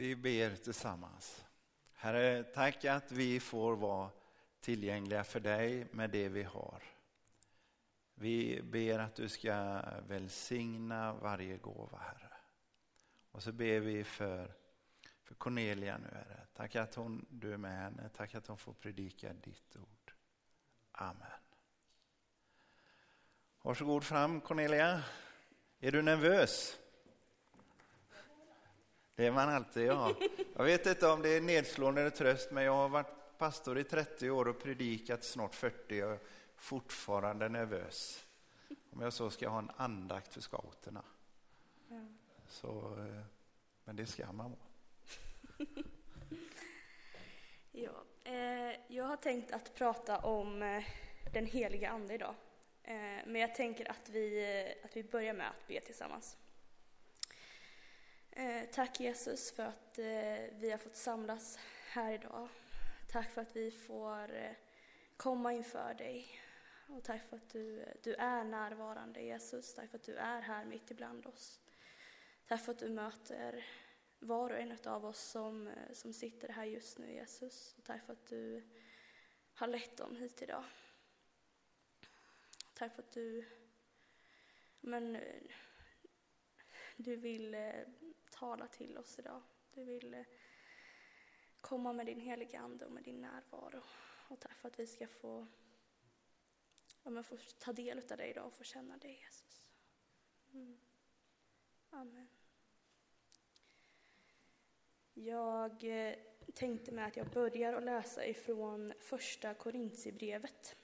Vi ber tillsammans. Herre, tack att vi får vara tillgängliga för dig med det vi har. Vi ber att du ska välsigna varje gåva, Herre. Och så ber vi för, för Cornelia nu, Herre. Tack att hon, du är med henne. Tack att hon får predika ditt ord. Amen. Varsågod fram Cornelia. Är du nervös? Det är man alltid, ja. Jag vet inte om det är nedslående eller tröst, men jag har varit pastor i 30 år och predikat snart 40 och är fortfarande nervös. Om jag så ska ha en andakt för scouterna. Så, eh, men det ska man vara. Ja, eh, jag har tänkt att prata om eh, den heliga Ande idag. Eh, men jag tänker att vi, eh, att vi börjar med att be tillsammans. Tack Jesus för att eh, vi har fått samlas här idag. Tack för att vi får eh, komma inför dig. Och tack för att du, eh, du är närvarande Jesus. Tack för att du är här mitt ibland oss. Tack för att du möter var och en av oss som, som sitter här just nu Jesus. Och tack för att du har lett dem hit idag. Tack för att du men, du vill tala till oss idag. Du vill eh, komma med din heliga Ande och med din närvaro. Och tack för att vi ska få, ja, få ta del av dig idag och få känna dig, Jesus. Mm. Amen. Jag eh, tänkte mig att jag börjar att läsa ifrån första Korintierbrevet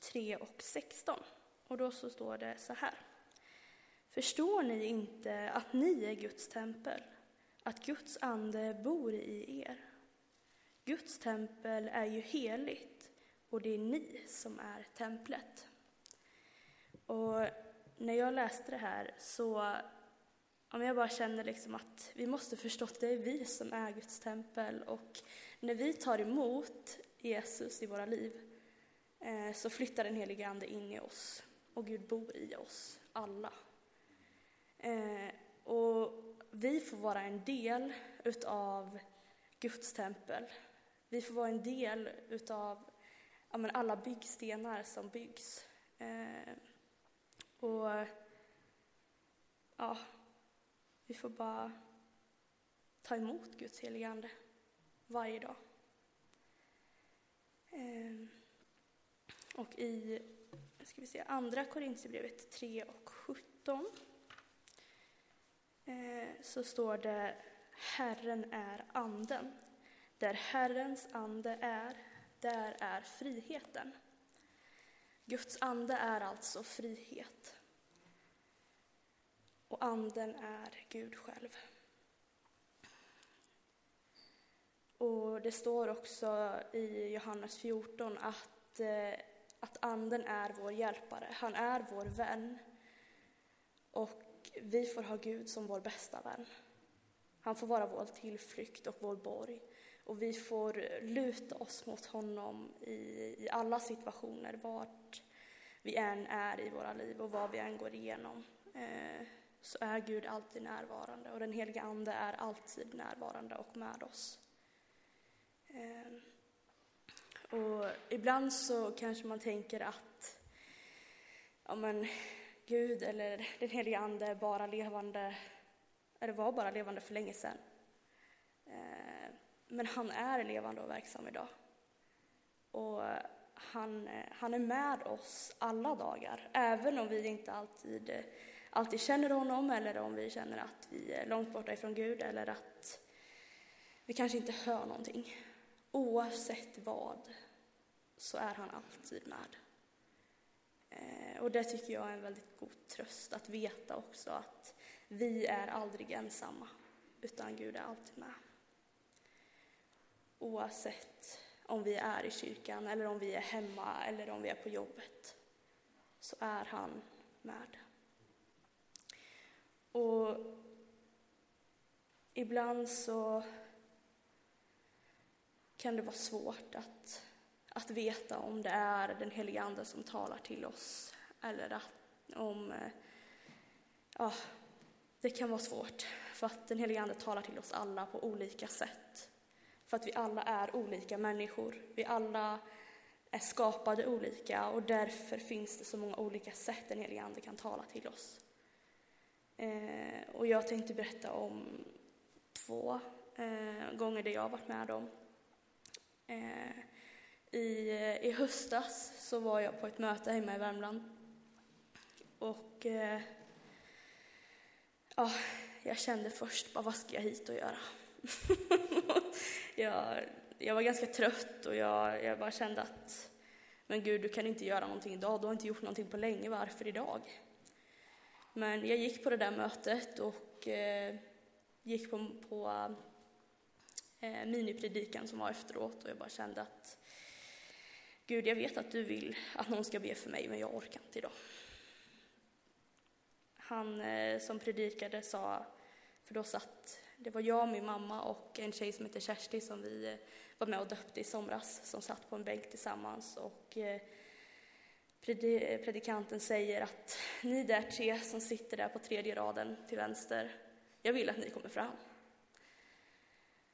3 och 16. Och då så står det så här. Förstår ni inte att ni är Guds tempel, att Guds ande bor i er? Guds tempel är ju heligt och det är ni som är templet. Och när jag läste det här så om jag bara känner liksom att vi måste förstå att det är vi som är Guds tempel och när vi tar emot Jesus i våra liv eh, så flyttar den helige Ande in i oss och Gud bor i oss alla. Eh, och vi får vara en del utav Guds tempel. Vi får vara en del utav ja, men alla byggstenar som byggs. Eh, och ja, vi får bara ta emot Guds heliga Ande varje dag. Eh, och i ska vi se, Andra Korintierbrevet 3 och 17 Eh, så står det Herren är anden. Där Herrens ande är, där är friheten. Guds ande är alltså frihet. Och anden är Gud själv. Och det står också i Johannes 14 att, eh, att anden är vår hjälpare. Han är vår vän. Och vi får ha Gud som vår bästa vän. Han får vara vår tillflykt och vår borg. Och vi får luta oss mot honom i, i alla situationer, vart vi än är i våra liv och vad vi än går igenom. Eh, så är Gud alltid närvarande och den heliga Ande är alltid närvarande och med oss. Eh, och ibland så kanske man tänker att ja men, Gud eller den helige Ande bara levande, eller var bara levande för länge sedan. Eh, men han är levande och verksam idag. Och han, eh, han är med oss alla dagar, även om vi inte alltid, alltid känner honom eller om vi känner att vi är långt borta ifrån Gud eller att vi kanske inte hör någonting. Oavsett vad så är han alltid med. Eh, och det tycker jag är en väldigt god tröst, att veta också att vi är aldrig ensamma, utan Gud är alltid med. Oavsett om vi är i kyrkan, eller om vi är hemma, eller om vi är på jobbet, så är han med. Och ibland så kan det vara svårt att att veta om det är den helige Ande som talar till oss eller att, om... Eh, ja, det kan vara svårt. för att den heliga Ande talar till oss alla på olika sätt. För att vi alla är olika människor. Vi alla är skapade olika och därför finns det så många olika sätt den heliga Ande kan tala till oss. Eh, och jag tänkte berätta om två eh, gånger det jag har varit med om. Eh, i, eh, I höstas så var jag på ett möte hemma i Värmland. Och eh, ja, jag kände först, bara, vad ska jag hit och göra? jag, jag var ganska trött och jag, jag bara kände att, men Gud, du kan inte göra någonting idag. Du har inte gjort någonting på länge. Varför idag? Men jag gick på det där mötet och eh, gick på, på eh, minipredikan som var efteråt och jag bara kände att Gud, jag vet att du vill att någon ska be för mig, men jag orkar inte idag. Han eh, som predikade sa, för då satt, det var jag, min mamma och en tjej som heter Kersti som vi eh, var med och döpte i somras, som satt på en bänk tillsammans. Och eh, predikanten säger att ni där tre som sitter där på tredje raden till vänster, jag vill att ni kommer fram.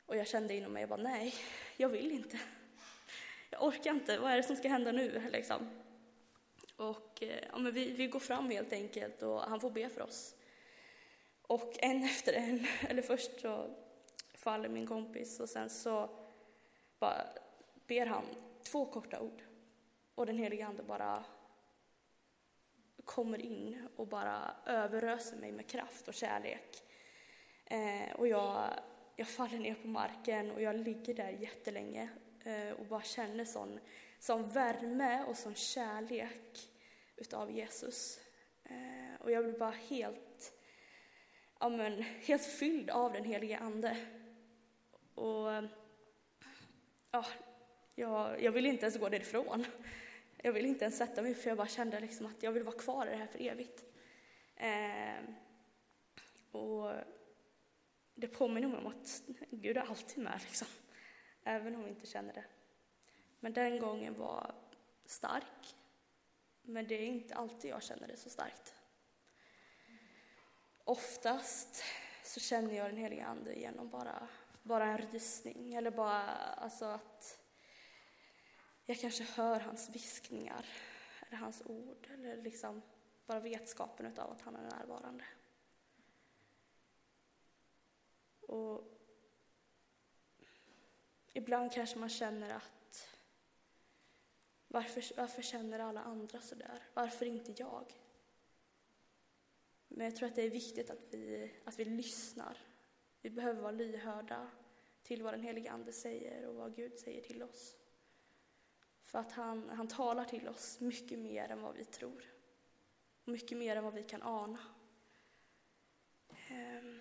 Och jag kände inom mig, jag bara, nej, jag vill inte. Jag orkar inte, vad är det som ska hända nu? Liksom. Och eh, ja, men vi, vi går fram helt enkelt och han får be för oss. Och en efter en, eller först så faller min kompis och sen så bara ber han två korta ord. Och den helige Ande bara kommer in och bara överöser mig med kraft och kärlek. Eh, och jag, jag faller ner på marken och jag ligger där jättelänge Eh, och bara känner sån, sån värme och sån kärlek utav Jesus. Eh, och jag blir bara helt, ja men, helt fylld av den helige Ande. Och ja, jag, jag vill inte ens gå därifrån. Jag vill inte ens sätta mig för jag bara kände liksom att jag vill vara kvar i det här för evigt. Eh, och det påminner mig om att Gud är alltid med, liksom även om vi inte känner det. Men den gången var stark, men det är inte alltid jag känner det så starkt. Oftast så känner jag den heliga Ande genom bara, bara en rysning, eller bara alltså att jag kanske hör hans viskningar, eller hans ord, eller liksom bara vetskapen av att han är närvarande. Och ibland kanske man känner att varför, varför känner alla andra så där? Varför inte jag? Men jag tror att det är viktigt att vi, att vi lyssnar. Vi behöver vara lyhörda till vad den helige Ande säger och vad Gud säger till oss. För att han, han talar till oss mycket mer än vad vi tror. Mycket mer än vad vi kan ana. Ehm.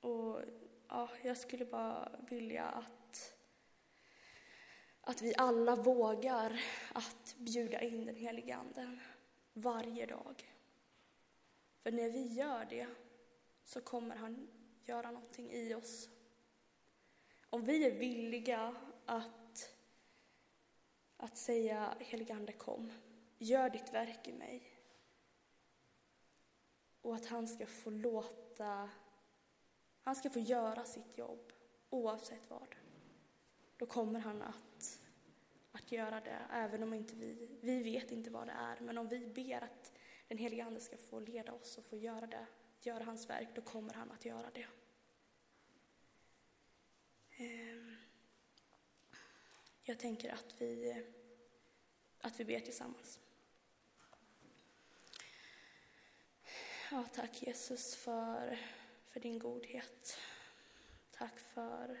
Och ja, jag skulle bara vilja att, att vi alla vågar att bjuda in den helige Anden varje dag. För när vi gör det så kommer han göra någonting i oss. Om vi är villiga att, att säga helige Ande kom, gör ditt verk i mig. Och att han ska få låta han ska få göra sitt jobb oavsett vad. Då kommer han att, att göra det, även om inte vi, vi vet inte vad det är. Men om vi ber att den helige Ande ska få leda oss och få göra det, göra hans verk, då kommer han att göra det. Ehm, jag tänker att vi, att vi ber tillsammans. Ja, tack Jesus för för din godhet. Tack för,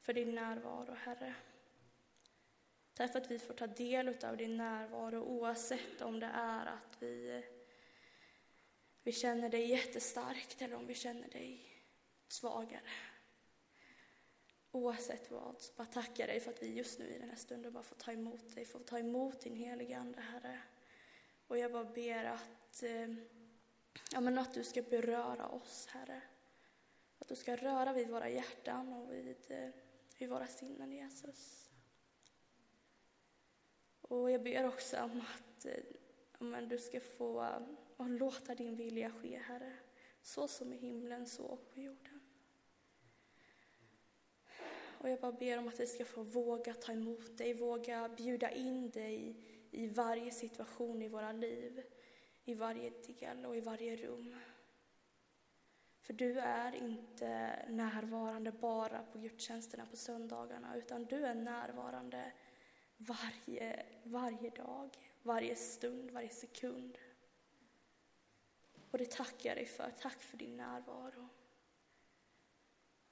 för din närvaro, Herre. Tack för att vi får ta del av din närvaro oavsett om det är att vi, vi känner dig jättestarkt eller om vi känner dig svagare. Oavsett vad, så bara tacka dig för att vi just nu i den här stunden bara får ta emot dig, får ta emot din heliga Ande, Herre. Och jag bara ber att eh, Ja, men att du ska beröra oss, Herre. Att du ska röra vid våra hjärtan och vid, eh, vid våra sinnen, Jesus. Och jag ber också om att eh, ja, men du ska få eh, och låta din vilja ske, Herre. så som i himlen, så på jorden. Och jag bara ber om att vi ska få våga ta emot dig, våga bjuda in dig i varje situation i våra liv, i varje del och i varje rum. För du är inte närvarande bara på gudstjänsterna på söndagarna, utan du är närvarande varje, varje dag, varje stund, varje sekund. Och det tackar jag dig för. Tack för din närvaro.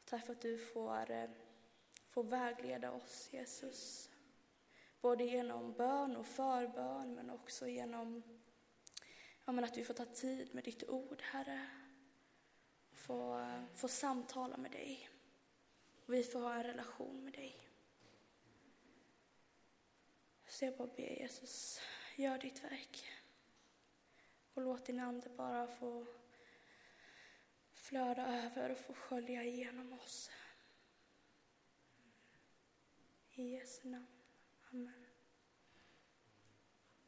Tack för att du får, eh, får vägleda oss, Jesus. Både genom bön och förbön, men också genom ja, men att vi får ta tid med ditt ord, Herre. Få, få samtala med dig. Och Vi får ha en relation med dig. Så jag bara ber Jesus, gör ditt verk. Och låt din ande bara få flöda över och få skölja igenom oss. I Jesu namn. Amen.